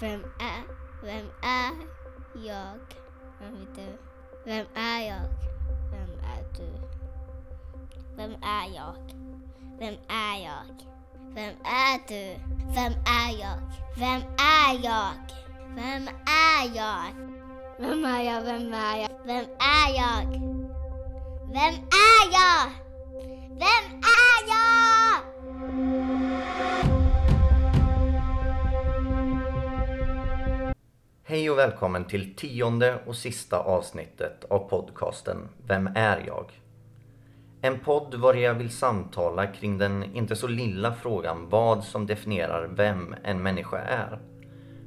Vem är, vem är jag? Vem är du? Vem är jag? Vem är du? Vem är jag? Vem är jag? Vem är du? Vem är jag? Vem är jag? Vem är jag? Vem är jag? Vem är jag? Vem är jag? Vem är jag? Vem är Hej och välkommen till tionde och sista avsnittet av podcasten Vem är jag? En podd var jag vill samtala kring den inte så lilla frågan vad som definierar vem en människa är.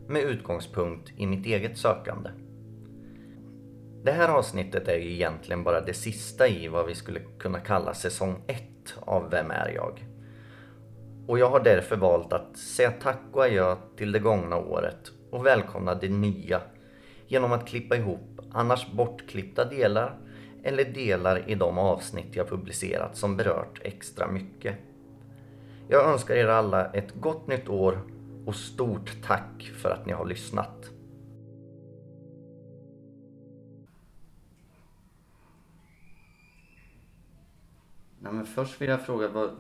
Med utgångspunkt i mitt eget sökande. Det här avsnittet är ju egentligen bara det sista i vad vi skulle kunna kalla säsong 1 av Vem är jag? Och jag har därför valt att säga tack och adjö till det gångna året och välkomna det nya genom att klippa ihop annars bortklippta delar eller delar i de avsnitt jag publicerat som berört extra mycket. Jag önskar er alla ett gott nytt år och stort tack för att ni har lyssnat. Nej, men först vill jag fråga vad,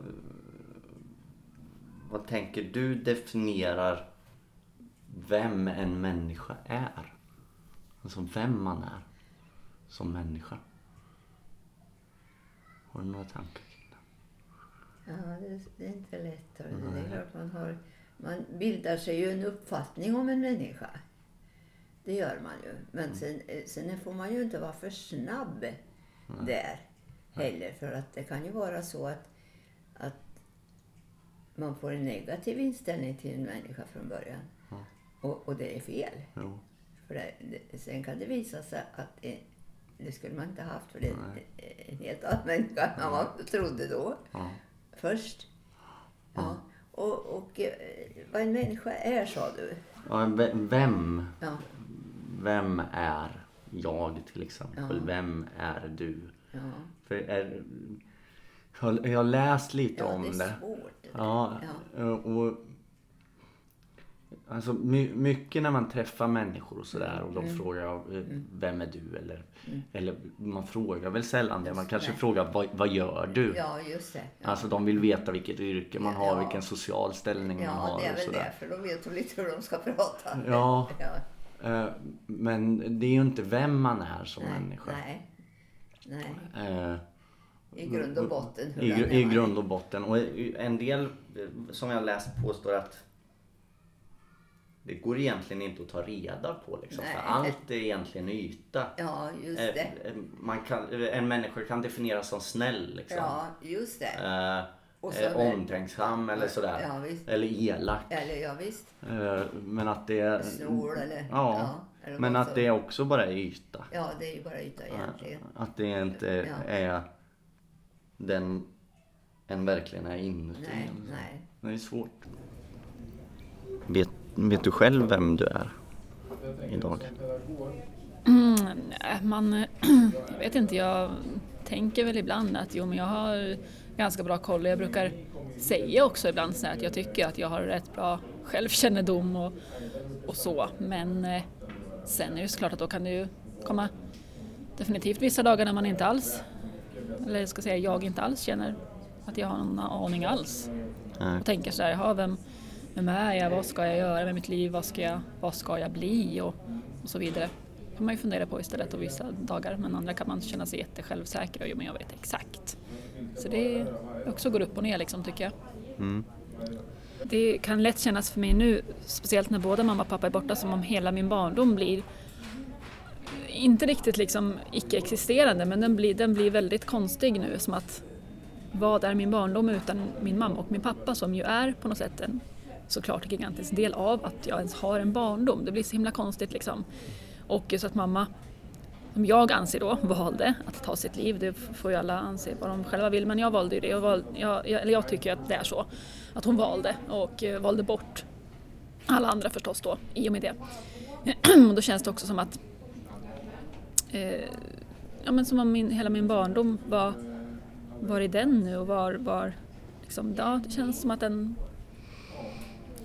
vad tänker du definierar vem en människa är? Alltså vem man är som människa. Har du några tankar kring det? Ja, det, det är inte lätt. Det är klart man har... Man bildar sig ju en uppfattning om en människa. Det gör man ju. Men sen, eh, sen får man ju inte vara för snabb där heller. För att det kan ju vara så att, att man får en negativ inställning till en människa från början. Ja. Och, och det är fel. Jo. För det, det, sen kan det visa sig att det, det skulle man inte haft. För det är en helt annan människa än vad man trodde då. Ja. Först. Ja. Och, och eh, vad en människa är, sa du. Ja, ve- vem, Ja. vem är jag till exempel? Ja. Vem är du? ja. För är, jag, har- läst lite ja om det det. är svårt. det. Ja, Ja. och Alltså my, mycket när man träffar människor och sådär och de Mm. frågar eh, vem är du eller, eller man frågar väl sällan det. Man kanske frågar vad, vad gör du? ja, just det. Ja. Alltså de vill veta vilket yrke man har, Ja. vilken social ställning man ja, har det är väl sådär. det. För de vet ju lite hur de ska prata. Ja. ja. Eh, Men det är ju inte vem man är som Nej, människa. nej. Nej. Eh, I grund och botten. I, gr- I man. grund och botten. Och en del som jag läst påstår att det går egentligen inte att ta reda på liksom. För allt är egentligen yta. Ja, just Eh, det. eh, Man kan, en människa kan definieras som snäll liksom. Ja, just det. Eh, eh, omtänksam eller sådär. Ja, visst. eller elak. Eller ja, visst. Eh, Men att det är... Snål eller... Ja, eller men att så- det också bara är yta. Ja, det är ju bara yta egentligen. Att det inte Ja. är den en verkligen är inuti. Nej, en. nej. Det är svårt. Vet, vet du själv vem du är idag? Mm, nej, man, jag vet inte, jag tänker väl ibland att jo men jag har ganska bra koll jag brukar säga också ibland så att jag tycker att jag har rätt bra självkännedom och, och så. Men eh, sen är det såklart att då kan det ju komma definitivt vissa dagar när man inte alls, eller jag ska säga jag inte alls känner att jag har någon aning alls. Nej. Och tänker så här, jaha, vem, vem är jag, vad ska jag göra med mitt liv, vad ska jag, vad ska jag bli och, och så vidare. kan man ju fundera på istället och vissa dagar, men andra kan man känna sig jättesjälvsäker och jo men jag vet exakt. Så det också går upp och ner liksom tycker jag. Mm. Det kan lätt kännas för mig nu, speciellt när båda mamma och pappa är borta, som om hela min barndom blir inte riktigt liksom icke-existerande, men den blir, den blir väldigt konstig nu. Som att vad är min barndom utan min mamma och min pappa som ju är på något sätt en såklart gigantisk del av att jag ens har en barndom. Det blir så himla konstigt liksom. Och just att mamma, som jag anser då, valde att ta sitt liv. Det får ju alla anse vad de själva vill, men jag valde ju det. Jag, valde, jag, jag, eller jag tycker att det är så. Att hon valde och eh, valde bort alla andra förstås då, i och med det. och då känns det också som att eh, ja, men som om min, hela min barndom var, var i den nu och var, var liksom, ja, det känns som att den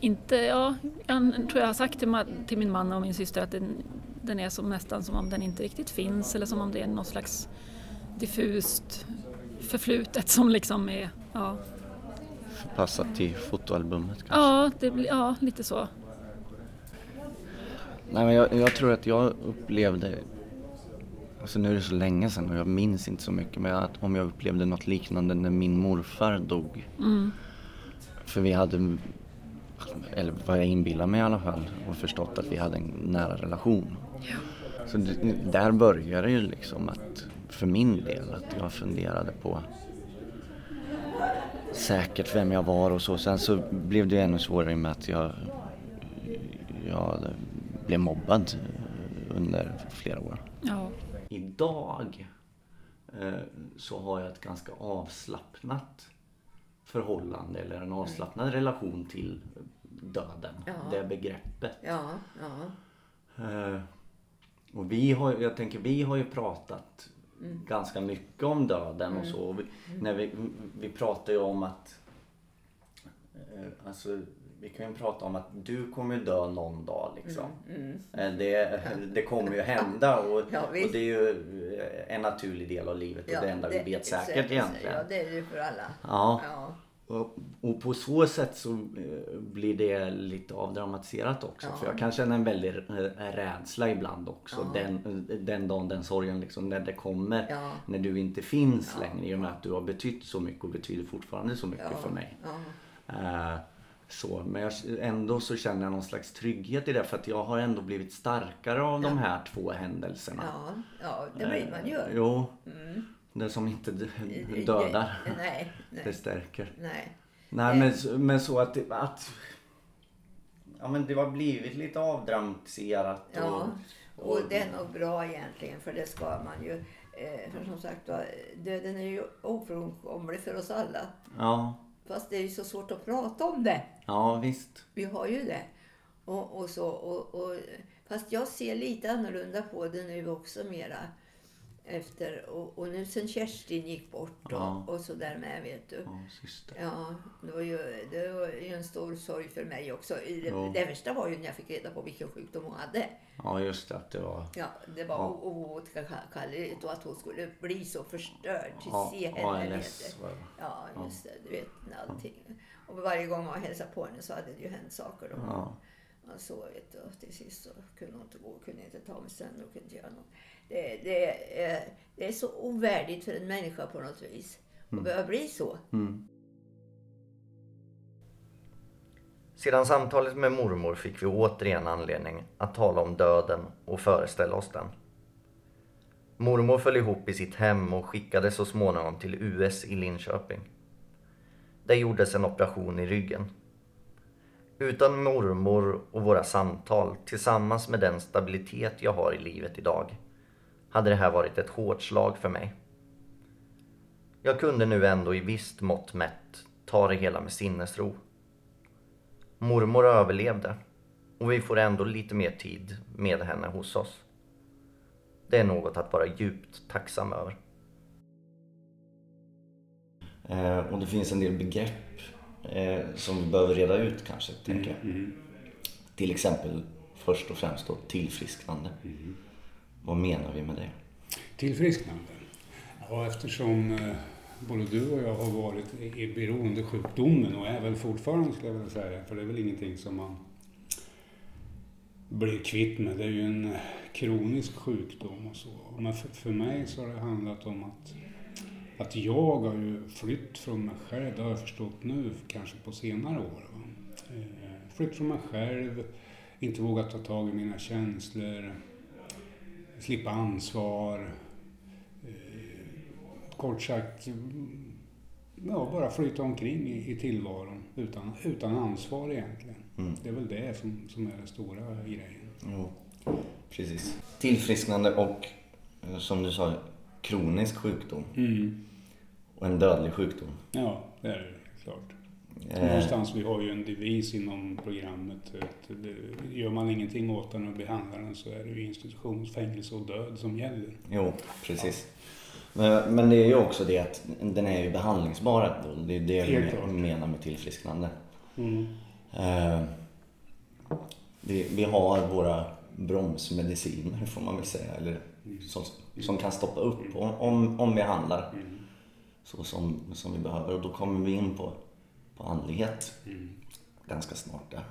inte, ja, jag tror jag har sagt till, till min man och min syster att den, den är som, nästan som om den inte riktigt finns eller som om det är något slags diffust förflutet som liksom är, ja, Passat till fotoalbumet kanske? ja, det, ja lite så. Nej, men jag, jag tror att jag upplevde, alltså nu är det så länge sedan och jag minns inte så mycket, men att om jag upplevde något liknande när min morfar dog. Mm. För vi hade, eller vad jag inbillar mig i alla fall, och förstått att vi hade en nära relation. Så det, där började det ju liksom att, för min del, att jag funderade på säkert vem jag var och så. Sen så blev det ännu svårare med att jag, jag blev mobbad under flera år. Ja. Idag eh, så har jag ett ganska avslappnat förhållande eller en avslappnad relation till döden. Ja. Det begreppet. Ja, ja. Eh, och vi har, jag tänker vi har ju pratat ganska mycket om döden och så. Och Vi, när vi, vi pratar ju om att eh, alltså, vi kan ju prata om att du kommer dö någon dag liksom. Eh, Det, det kommer ju hända och, Ja, och det är ju eh, en naturlig del av livet och det enda vi vet säkert egentligen. Ja, det är det för alla. Ja. Ja, Och, och på så sätt så eh, blir det lite avdramatiserat också. Ja. För jag kan känna en väldig rädsla ibland också. Ja. Den, den dagen, den sorgen liksom, när det kommer. Ja. När du inte finns längre i och med att du har betytt så mycket och betyder fortfarande så mycket Ja. för mig. ja. Eh, så, men jag, ändå så känner jag någon slags trygghet i det för att jag har ändå blivit starkare av de här två händelserna. ja, ja det blir man ju. Eh, Jo, Mm. det som inte dödar. Nej, Det nej, stärker. nej. Nej men, så- men så att, det- att Ja men det har blivit lite avdramatiserat och, Ja, och det är nog bra egentligen för det ska man ju. Eh, för som sagt var, döden är ju ofrånkomlig för oss alla. ja, Fast det är ju så svårt att prata om det. ja visst. Vi har ju det. Och, och så, och, och, fast jag ser lite annorlunda på det nu också mera. Efter, och, och nu sen Kerstin gick bort och, Ja. och så där med vet du. Ja, syster. Ja, det var, ju, det var ju en stor sorg för mig också. Det, Ja. det värsta var ju när jag fick reda på vilken sjukdom hon hade. Ja just det, att det var Ja, det var Ja. oåterkalleligt och att hon skulle bli så förstörd till ja, se henne. ALS. var det. Ja, just det. Du vet allting. Och varje gång man hälsade på henne så hade det ju hänt saker. Då. Ja. Så vet du. Och till sist så kunde hon inte gå, kunde inte ta mig sen och kunde inte göra något. Det, det, är, det är så ovärdigt för en människa på något vis. Att behöva bli så. Mm. Sedan samtalet med mormor fick vi återigen anledning att tala om döden och föreställa oss den. Mormor föll ihop i sitt hem och skickades så småningom till US i Linköping. Där gjordes en operation i ryggen. Utan mormor och våra samtal tillsammans med den stabilitet jag har i livet idag hade det här varit ett hårt slag för mig. Jag kunde nu ändå i visst mått mätt ta det hela med sinnesro. Mormor överlevde och vi får ändå lite mer tid med henne hos oss. Det är något att vara djupt tacksam över. Eh, och det finns en del begrepp eh, som vi behöver reda ut kanske, tänker jag. Till exempel först och främst då tillfrisknande. Vad menar vi med det? Tillfrisknande? Ja, eftersom eh, både du och jag har varit i beroendesjukdomen och är väl fortfarande skulle jag vilja säga, för det är väl ingenting som man blir kvitt med. Det är ju en eh, kronisk sjukdom och så. Men för, för mig så har det handlat om att, att jag har ju flytt från mig själv, det har jag förstått nu, kanske på senare år. Va? Eh, flytt från mig själv, inte vågat ta tag i mina känslor, slippa ansvar. Eh, kort sagt, mm, ja, bara flyta omkring i, i tillvaron utan, utan ansvar egentligen. Mm. Det är väl det som, som är den stora grejen. Jo, precis. Tillfrisknande och eh, som du sa, kronisk sjukdom och en dödlig sjukdom. Ja, det är det klart. Eh, Någonstans, vi har ju en devis inom programmet. Att det, gör man ingenting åt den och behandlar den så är det ju institutionsfängelse och död som gäller. Jo, precis. Men, men det är ju också det att den är ju behandlingsbar. Det är det Helt vi klart. menar med tillfrisknande. Mm. Eh, vi, vi har våra bromsmediciner får man väl säga. Eller som, som kan stoppa upp om, om vi handlar så som, som vi behöver. Och då kommer vi in på, andlighet ganska snart där.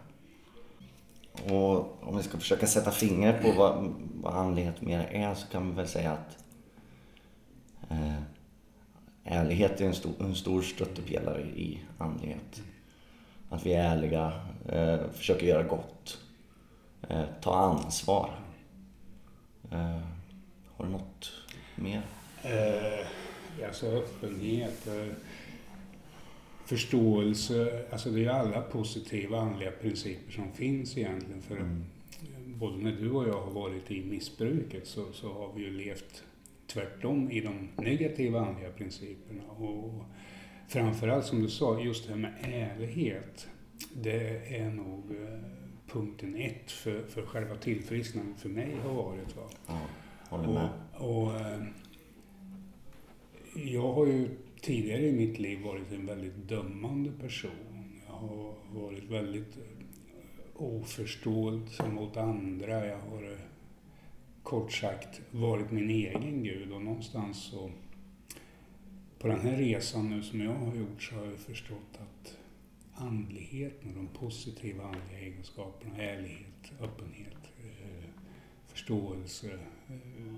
Och om vi ska försöka sätta fingret på vad, vad andlighet mer är så kan vi väl säga att eh, ärlighet är en stor, en stor stöttepelare i andlighet. Att vi är ärliga, eh, försöker göra gott, eh, ta ansvar. Eh, har du något mer? Eh, alltså öppenhet, eh, förståelse, alltså det är alla positiva andliga principer som finns egentligen. För Mm. både när du och jag har varit i missbruket så, så har vi ju levt tvärtom i de negativa andliga principerna. Och framförallt som du sa, just det här med ärlighet. Det är nog eh, punkten ett för, för själva tillfrisknandet för mig har varit. Va? Ja, håller med. Och, och, eh, jag har ju tidigare i mitt liv varit en väldigt dömande person. Jag har varit väldigt eh, oförstående mot andra. Jag har eh, kort sagt varit min egen gud och någonstans så på den här resan nu som jag har gjort så har jag förstått att andligheten och de positiva andliga egenskaperna, ärlighet, öppenhet, eh, förståelse, eh,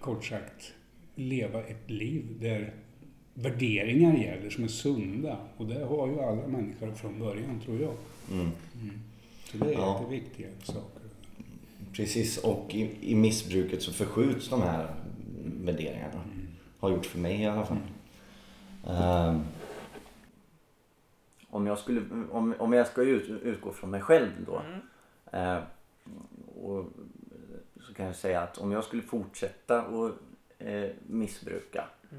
kort sagt leva ett liv där värderingar gäller som är sunda. Och det har ju alla människor från början, tror jag. Mm. Så det är Ja. jätteviktiga saker. Precis, och i, i missbruket så förskjuts de här värderingarna. Har gjort för mig i alla fall. Ehm, om, jag skulle, om, om jag ska ut, utgå från mig själv då. eh, och, så kan jag säga att om jag skulle fortsätta att eh, missbruka eh,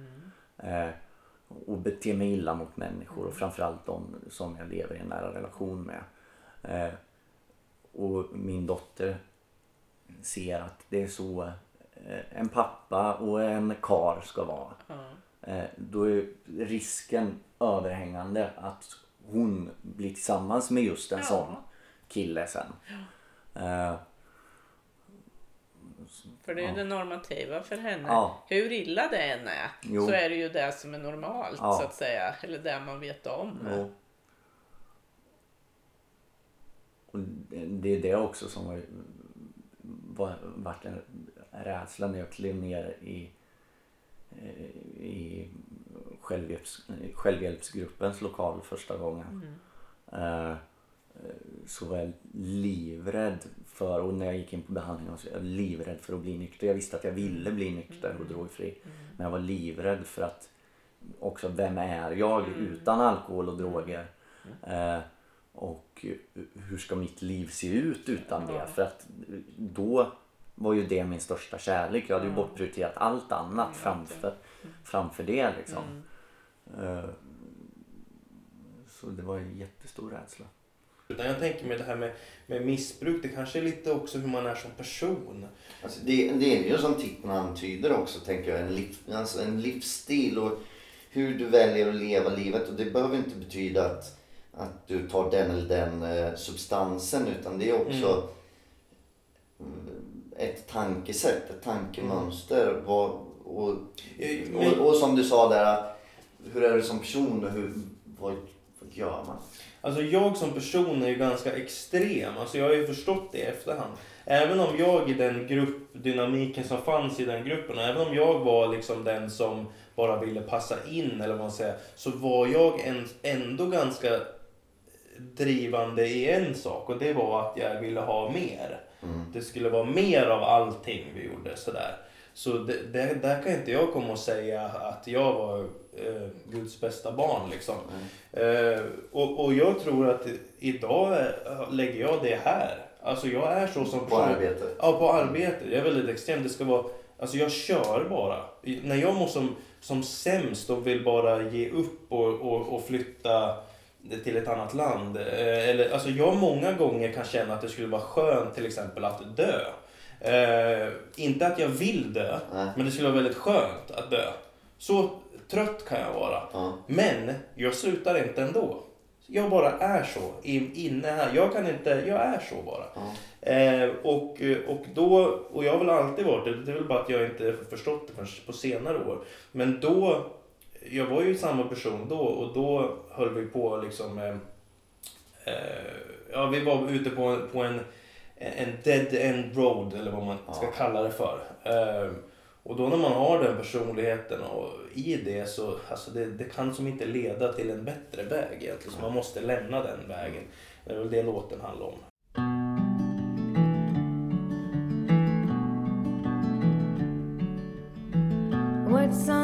och bete mig illa mot människor och framförallt de som jag lever i en nära relation med. Eh, och min dotter ser att det är så eh, en pappa och en kar ska vara. Eh, då är risken överhängande att hon blir tillsammans med just en Ja. sån kille sen. Eh, För det är Ja. det normativa för henne. Ja. Hur illa det än är Jo. så är det ju det som är normalt Ja. så att säga. Eller det man vet om. Jo. Och det- är det också som var, var, vart en rädsla när jag klev ner i, eh, i självhjälps, självhjälpsgruppens lokal första gången. Eh, så var jag livrädd för, och när jag gick in på behandlingen så var jag livrädd för att bli nykter. Jag visste att jag ville bli nykter och drogfri. Men jag var livrädd för att också, vem är jag utan alkohol och droger? Eh, och hur ska mitt liv se ut utan det? För att då var ju det min största kärlek. Jag hade ju bortprioriterat allt annat framför, framför det liksom. Eh, så det var en jättestor rädsla. Utan jag tänker mig det här med, med missbruk, det kanske är lite också hur man är som person. Alltså det, det är ju som titeln antyder också, tänker jag, en, liv, alltså en livsstil och hur du väljer att leva livet. Och det behöver inte betyda att, att du tar den eller den eh, substansen utan det är också mm, ett tankesätt, ett tankemönster. Vad, och, Eh, och, och som du sa där, hur är du som person och hur, vad gör man? Alltså jag som person är ju ganska extrem. Alltså jag har ju förstått det i efterhand. Även om jag i den gruppdynamiken som fanns i den gruppen, även om jag var liksom den som bara ville passa in eller vad man säger, så var jag en, ändå ganska drivande i en sak och det var att jag ville ha mer. Det skulle vara mer av allting vi gjorde sådär. Så det, det, där kan inte jag komma och säga att jag var eh, Guds bästa barn liksom. Eh, och, och jag tror att idag eh, lägger jag det här. Alltså jag är så som På person. arbetet? Ja, på arbetet. Jag är väldigt extrem. Det ska vara, alltså jag kör bara. När jag mår som, som sämst och vill bara ge upp och, och, och flytta till ett annat land. Eh, eller, alltså jag många gånger kan känna att det skulle vara skönt till exempel att dö. Eh, inte att jag vill dö, Nej. men det skulle vara väldigt skönt att dö. Så trött kan jag vara. Ja. Men jag slutar inte ändå. jag bara är så in, inne här. Jag kan inte, jag är så bara. Ja. Eh, och, och då, och jag har väl alltid varit det, det är väl bara att jag inte förstått det förrän på senare år. Men då, jag var ju samma person då och då höll vi på liksom eh, eh, Ja, vi var ute på, på en, en dead end road eller vad man ska Ja. kalla det för. Och då när man har den personligheten och i det så alltså det, det kan som inte leda till en bättre väg egentligen. Så man måste lämna den vägen. Det är väl det låten handlar om. What's on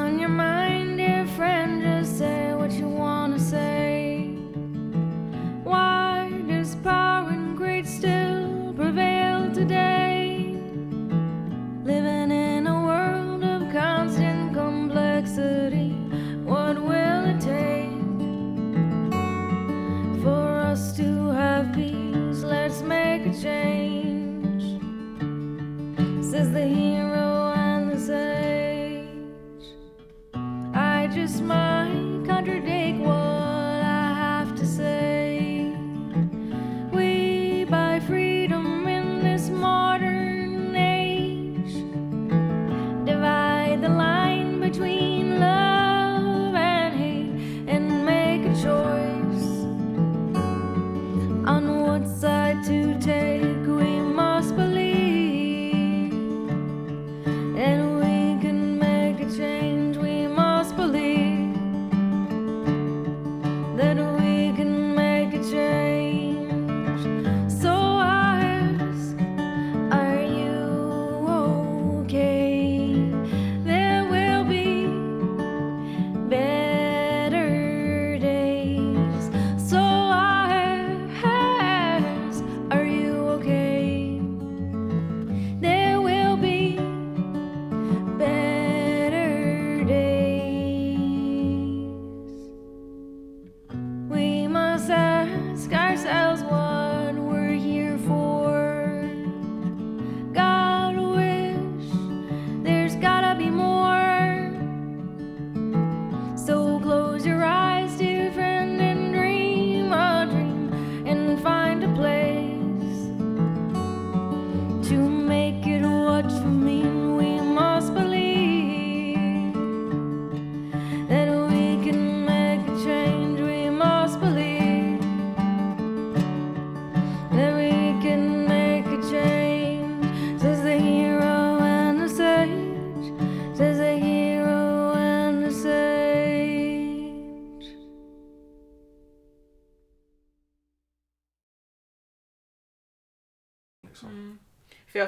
change. Says the hero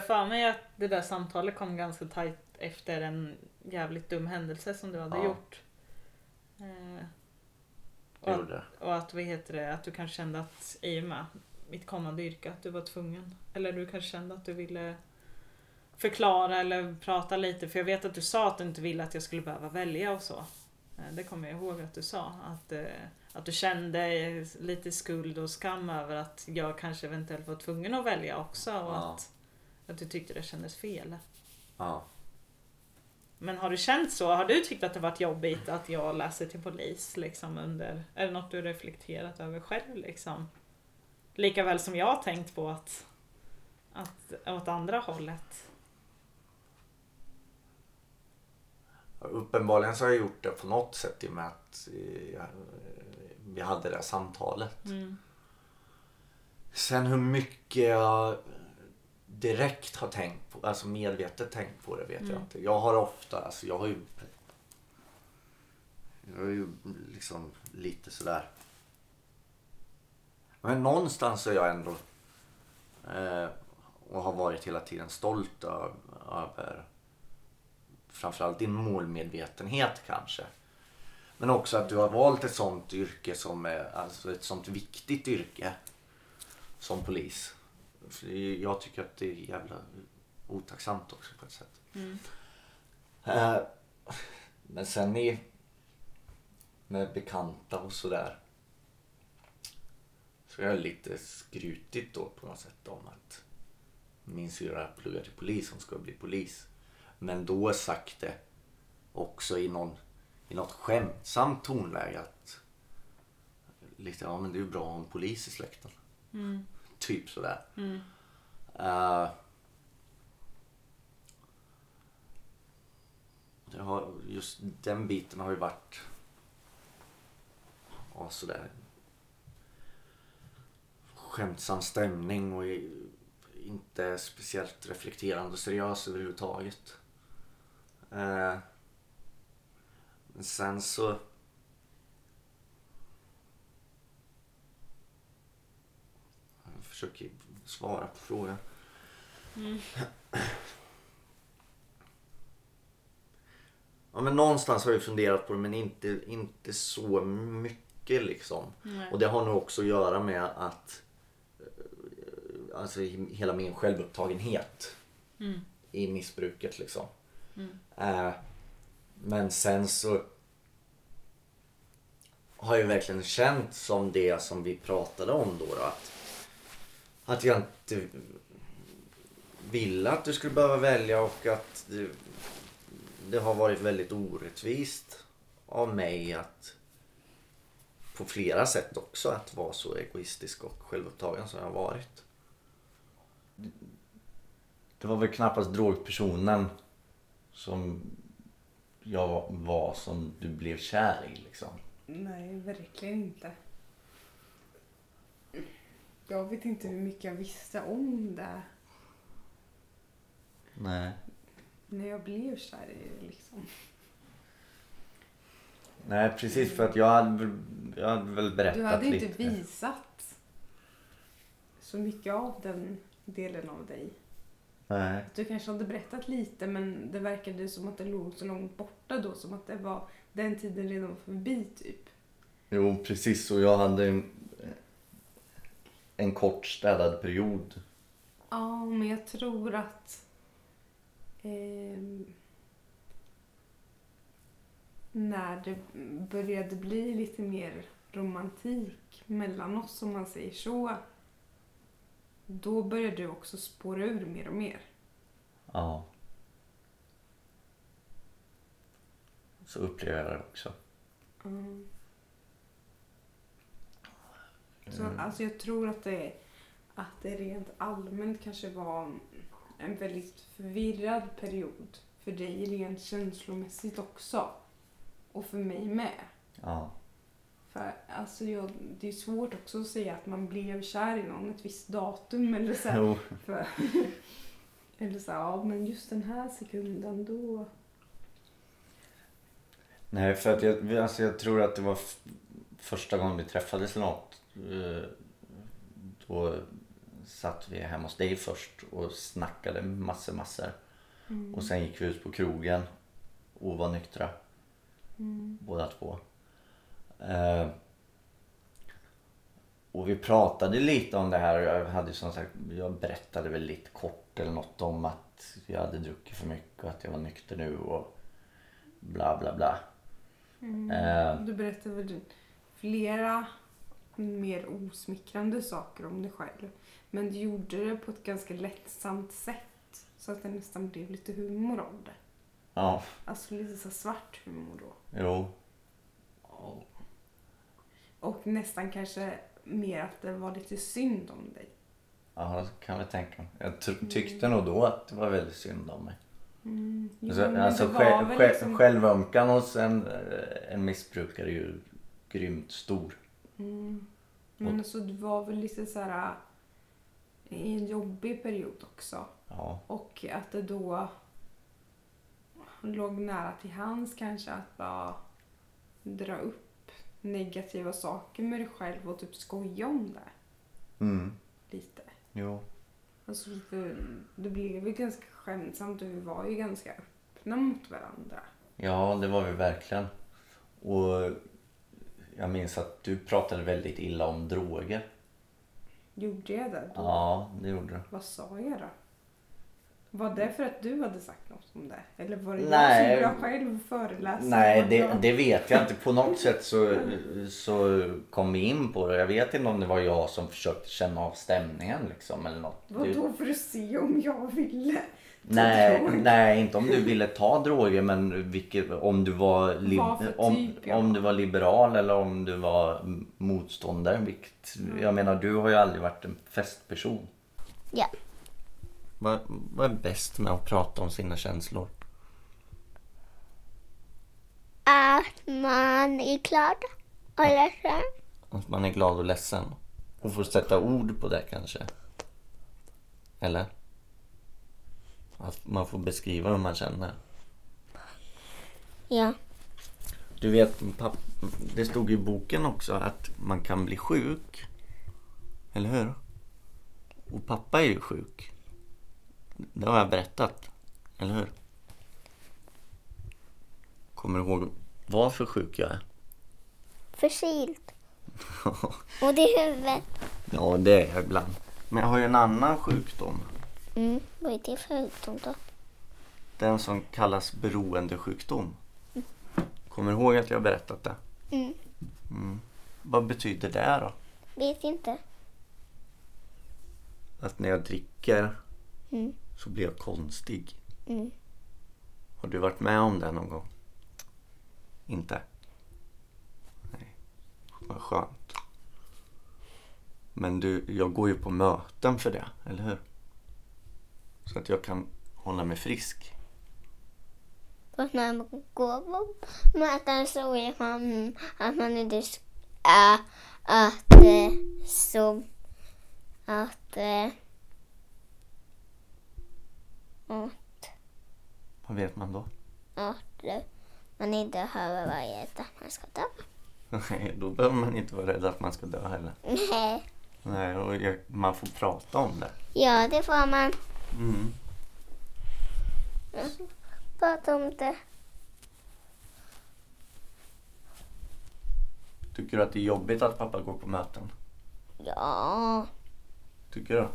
För mig att det där samtalet kom ganska tajt efter en jävligt dum händelse som du hade Ja. gjort. Eh, och, att, och att, vad heter det, att du kanske kände att i och med mitt kommande yrke att du var tvungen. Eller du kanske kände att du ville förklara eller prata lite. För jag vet att du sa att du inte ville att jag skulle behöva välja och så. Eh, Det kommer jag ihåg att du sa. Att, eh, att du kände lite skuld och skam över att jag kanske eventuellt var tvungen att välja också. Och Ja. att, att du tyckte det kändes fel. Ja. Men har du känt så? Har du tyckt att det varit jobbigt att jag läser till polis? Liksom under, är det något du reflekterat över själv? Liksom? Likaväl som jag har tänkt på att, att åt andra hållet. Uppenbarligen så har jag gjort det på något sätt i och med att jag, vi hade det här samtalet. Mm. Sen hur mycket jag direkt har tänkt på, alltså medvetet tänkt på det vet jag Mm. inte. Jag har ofta, alltså jag har ju jag är ju liksom lite sådär. Men någonstans är jag ändå eh, och har varit hela tiden stolt över, över framförallt din målmedvetenhet kanske. Men också att du har valt ett sånt yrke som är alltså ett sånt viktigt yrke som polis. För jag tycker att det är jävla otacksamt också på ett sätt. Mm. Eh, Men sen i, med bekanta och sådär. Så är jag lite skrutigt då på något sätt om att min syrra pluggar till polis, hon ska bli polis. Men då sagt det också i, någon, i något skämtsamt tonläge att lite, ja men det är ju bra en polis i släkten. Mm. Typ sådär. Mm. Det har, just den biten har ju varit ja, sådär skämtsam stämning och inte speciellt reflekterande och seriös överhuvudtaget. Eh, men sen så jag försöker svara på frågan. Ja men någonstans har jag funderat på det men inte, inte så mycket liksom. Nej. Och det har nog också att göra med att eh, alltså hela min självupptagenhet Mm. i missbruket liksom. Mm. Eh, men sen så har jag verkligen känt som det som vi pratade om då, då att, att jag inte ville att du skulle behöva välja och att det, det har varit väldigt orättvist av mig att på flera sätt också att vara så egoistisk och självupptagen som jag har varit. Det var väl knappast drogpersonen som jag var som du blev kär i liksom. Nej, verkligen inte. Jag vet inte hur mycket jag visste om det Nej. när jag blev kär i det liksom. Nej precis för att jag hade, jag hade väl berättat Du hade lite. inte visat så mycket av den delen av dig. Nej. Du kanske hade berättat lite men det verkade som att det låg så långt borta då. Som att det var den tiden redan förbi typ. Jo precis och jag hade en, kort städad period. Ja, men jag tror att ehm, när det började bli lite mer romantik mellan oss om man säger så. Då började du också spåra ur mer och mer. Ja. Så upplever jag det också. Mm. Så, alltså jag tror att det, att det rent allmänt kanske var en väldigt förvirrad period för dig rent känslomässigt också. Och för mig med. Ja. För alltså jag, det är svårt också att säga att man blev kär i någon ett visst datum eller så. här. För, eller så här, ja men just den här sekunden då. Nej för att jag, alltså jag tror att det var första gången vi träffades eller något. Eh, Då satt vi hemma hos dig först och snackade massor massor. Mm. Och sen gick vi ut på krogen och var nyktra Mm. båda två. Eh, och vi pratade lite om det här. Jag, hade som sagt, jag berättade väl lite kort eller något om att jag hade druckit för mycket och att jag var nykter nu och bla bla bla. Mm. Eh. Du berättade väl flera mer osmickrande saker om dig själv. Men du gjorde det på ett ganska lättsamt sätt. Så att det nästan blev lite humor av det. Ja, Alltså lite så svart humor då. jo. Och nästan kanske mer att det var lite synd om dig. Ja, det kan jag tänka mig. Jag ty- tyckte nog då att det var väldigt synd om mig. Mm. Jo, Alltså, alltså själv, liksom- Självömkan hos en, eh, en missbrukare är ju grymt stor. Mm. Men alltså det var väl lite så här äh, i en jobbig period också. Ja, Och att det då låg nära till hands kanske att bara dra upp negativa saker med dig själv och typ skoja om det mm. lite. jo. Alltså för det blev ju ganska skämtsamt och vi var ju ganska öppna mot varandra. Ja, det var vi verkligen. Och jag minns att du pratade väldigt illa om droger. Gjorde jag det då? Ja, det gjorde du. Vad sa jag då? Var det för att du hade sagt något om det? Eller var det Nej. jag som började själv föreläsa? Nej, det, jag- det vet jag inte. På något sätt så, så kom vi in på det. Jag vet inte om det var jag som försökte känna av stämningen liksom eller något. Vadå för att se om jag ville? Nej, nej, inte om du ville ta droger men vilket, om, du var för om, typ, ja. om du var liberal eller om du var motståndare. Vilket, jag menar, du har ju aldrig varit en festperson. Ja. Vad, vad är bäst med att prata om sina känslor? Att man är glad och ledsen. Att man är glad och ledsen. Och får sätta ord på det kanske. Eller? Att man får beskriva hur man känner. Ja. Du vet, det stod i boken också att man kan bli sjuk. Eller hur? Och pappa är ju sjuk. Det har jag berättat. Eller hur? Kommer du ihåg varför sjuk jag är? Förkyld. Och det är huvudet. ja, det är jag ibland. Men jag har ju en annan sjukdom. Mm. Vad är det för sjukdom då? Den som kallas beroendesjukdom. Kommer du ihåg att jag har berättat det? Mm. Mm. Vad betyder det då? Vet inte. Att när jag dricker Mm. så blir jag konstig. Mm. Har du varit med om det någon gång? Inte? Nej. Vad skönt. Men du, jag går ju på möten för det, eller hur? Så att jag kan hålla mig frisk. Fast när man går på möten så vet man att man inte. Äh, att eh, så... Att... eh, Att, Vad vet man då? att eh, man inte behöver vara rädd att man ska dö. Nej, då behöver man inte vara rädd att man ska dö heller. Nej. Nej, och man får prata om det. Ja, det får man Mm. prata om det. Tycker du att det är jobbigt att pappa går på möten? Ja, Tycker du?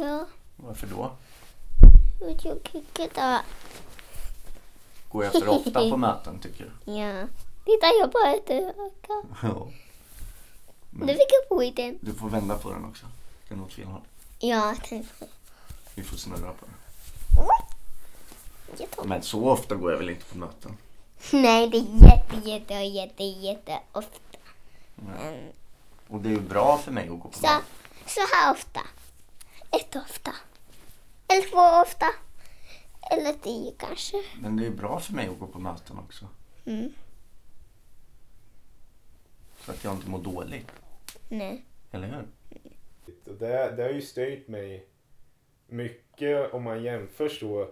ja. Varför då? Jag tycker det. Går jag för ofta på möten tycker du? Ja. Titta, jag bara ett öga. Ja. Du fick jag på. Du får vända på den också. Den åt fel håll. Ja, kanske. Vi får snurra på tar- Men så ofta går jag väl inte på möten? Nej, det är jätte, jätte, jätte, jätte ofta. Mm. Och det är ju bra för mig att gå på Så, möten. så här ofta. Ett ofta. Eller två ofta. Eller tio kanske. Men det är ju bra för mig att gå på möten också. Mm. Så att jag inte mår dåligt. Nej. Eller hur? Det, det har ju styrt mig mycket om man jämför så.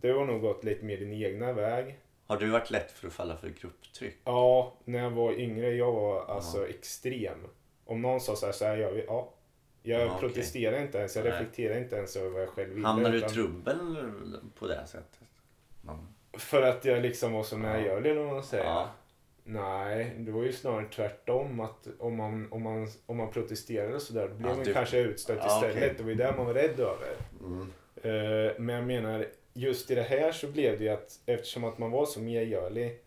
Du har nog gått lite mer din egna väg. Har du varit lätt för att falla för grupptryck? Ja, när jag var yngre, jag var alltså extrem. Om någon sa så här, så här gör vi, ja. Jag Ja, okej. protesterade inte ens, jag Nej. reflekterade inte ens över vad jag själv ville. Hamnar du i utan- trubbel på det sättet? Ja. För att jag liksom var så medgörlig eller vad man säger. Ja. Nej, det var ju snarare tvärtom. Att om man, om man, om man protesterade så där, då blev man du- kanske utstött Ja, istället. okej. Det var ju det man var rädd över. Mm. Eh, men jag menar, just i det här så blev det ju att eftersom att man var så medgörlig,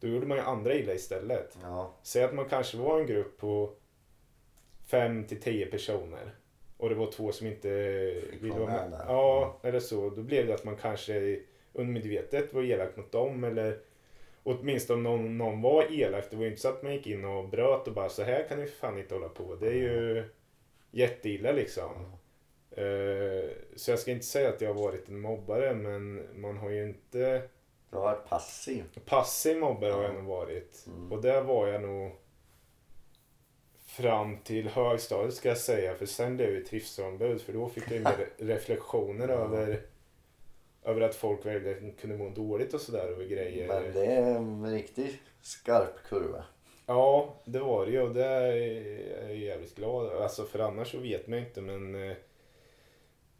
då gjorde man ju andra illa istället. Ja. Säg att man kanske var en grupp på fem till tio personer och det var två som inte ville vara med. Ja, eller så. Då blev det att man kanske undermedvetet var elak mot dem eller åtminstone om någon, någon var elak. Det var ju inte så att man gick in och bröt och bara så här kan ni för fan inte hålla på. Det är ju jätteilla liksom. Eh, så jag ska inte säga att jag har varit en mobbare men man har ju inte Du har varit passiv. Passiv mobbare har Ja. jag nog varit. Mm. Och där var jag nog fram till högstadiet ska jag säga. För sen blev jag trivselombud. För då fick jag ju mer reflektioner över, över att folk verkligen kunde må dåligt och sådär över grejer. Men det är en riktigt skarp kurva. Ja, det var det ju och det är jag jävligt glad. Alltså för annars så vet man inte men eh,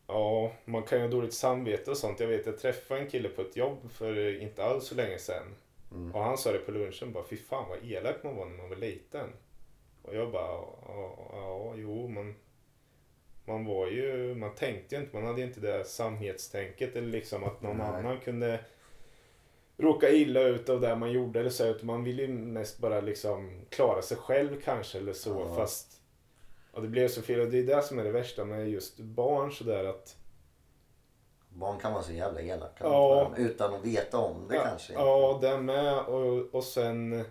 Ja, man kan ju ha dåligt samvete och sånt. Jag vet jag träffade en kille på ett jobb för inte alls så länge sedan. Mm. Och han sa det på lunchen bara, fy fan vad elak man var när man var liten. Och jag bara, ja, ja jo man, man var ju, man tänkte ju inte, man hade inte det samhetstänket eller liksom att någon Nej. annan kunde råka illa ut av det man gjorde eller så. Utan man ville ju mest bara liksom klara sig själv kanske eller så. Ja. Fast ja, det blev så fel och det är det som är det värsta med just barn sådär att Barn kan vara så jävla elaka Ja. utan att veta om det ja, kanske. Ja, det med och, och sen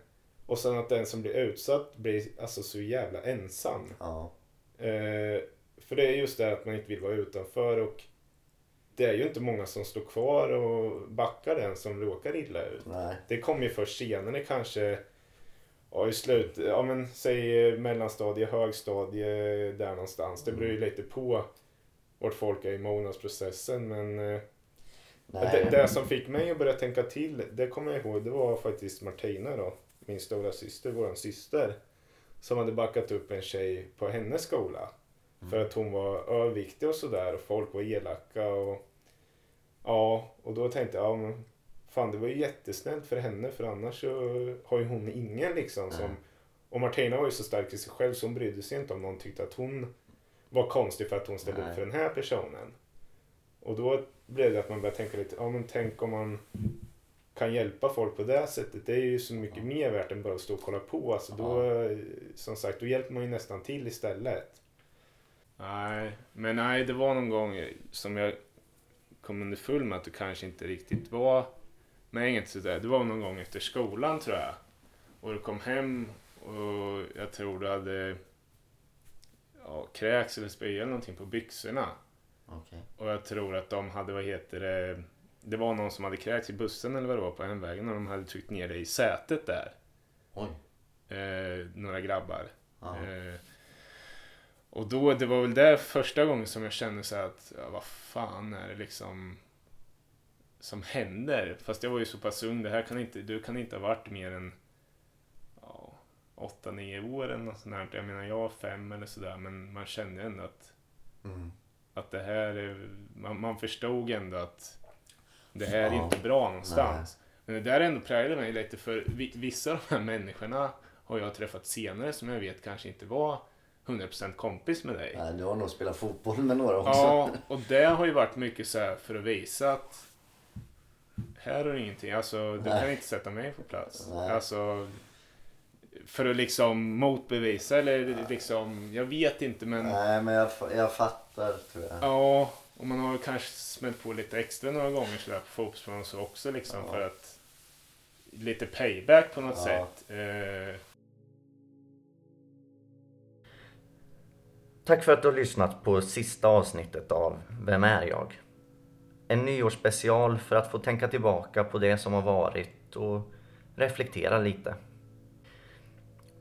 och sen att den som blir utsatt blir alltså så jävla ensam. Ja. Eh, för det är just det att man inte vill vara utanför och det är ju inte många som står kvar och backar den som råkar illa ut. Nej. Det kommer ju först senare kanske, ja i slut, ja men säg mellanstadie, högstadie, där någonstans. Det beror ju lite på vart folk är i mognadsprocessen men eh, det, det som fick mig att börja tänka till, det kommer jag ihåg, det var faktiskt Martina då, min stora syster, våran syster, som hade backat upp en tjej på hennes skola. För att hon var överviktig och sådär och folk var elaka och ja, och då tänkte jag, ja men fan det var ju jättesnällt för henne för annars så har ju hon ingen liksom som och Martina var ju så stark i sig själv så hon brydde sig inte om någon tyckte att hon var konstig för att hon ställde Nej. upp för den här personen. Och då blev det att man började tänka lite, ja men tänk om man kan hjälpa folk på det sättet. Det är ju så mycket mer värt än bara att stå och kolla på. Alltså då, eh, som sagt, då hjälper man ju nästan till istället. Nej, men nej, det var någon gång som jag kom underfull med att det kanske inte riktigt var med inget sådär. Det var någon gång efter skolan tror jag. Och du kom hem och jag tror du hade ja, kräks eller spya eller någonting på byxorna. Okej. Och jag tror att de hade, vad heter det, det var någon som hade kräkts i bussen eller vad det var på hemvägen och de hade tryckt ner dig i sätet där. Oj. Eh, några grabbar. Ja. Eh, och då, det var väl det första gången som jag kände så här att, ja, vad fan är det liksom som händer? Fast jag var ju så pass ung, det här kan inte, du kan inte ha varit mer än ja, 8-9 år eller något sånt där. Jag menar, jag var fem eller sådär, men man kände ändå att Mm. att det här är, man, man förstod ändå att det här är Ja. inte bra någonstans. Men det där ändå präglade mig lite för vi- vissa av de här människorna har jag träffat senare som jag vet kanske inte var 100% kompis med dig. Nej, du har nog spelat fotboll med några också. Ja, och det har ju varit mycket så här för att visa att här har du ingenting, alltså du Nej. kan inte sätta mig på plats. Nej. Alltså för att liksom motbevisa eller liksom, jag vet inte men Nej, men jag, jag fattar tror jag. Ja, och man har kanske smält på lite extra några gånger sådär på fotbollsplan så också liksom Ja. för att lite payback på något Ja. sätt. Eh, Tack för att du har lyssnat på sista avsnittet av Vem är jag? En nyårsspecial för att få tänka tillbaka på det som har varit och reflektera lite.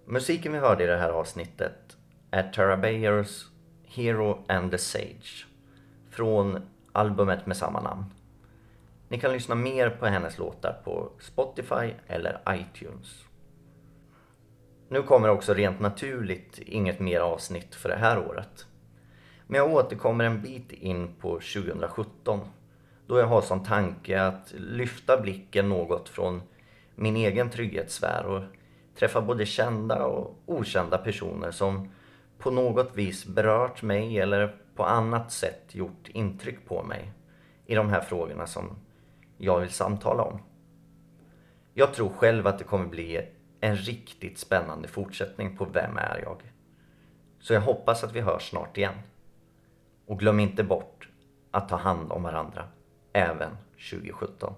Musiken vi hörde i det här avsnittet är Tara Bayers Hero and the Sage från albumet med samma namn. Ni kan lyssna mer på hennes låtar på Spotify eller iTunes. Nu kommer också rent naturligt inget mer avsnitt för det här året. Men jag återkommer en bit in på 2017 då jag har som tanke att lyfta blicken något från min egen trygghetssfär och träffa både kända och okända personer som på något vis berört mig eller på annat sätt gjort intryck på mig i de här frågorna som jag vill samtala om. Jag tror själv att det kommer bli en riktigt spännande fortsättning på Vem är jag? Så jag hoppas att vi hörs snart igen. Och glöm inte bort att ta hand om varandra, även 2017.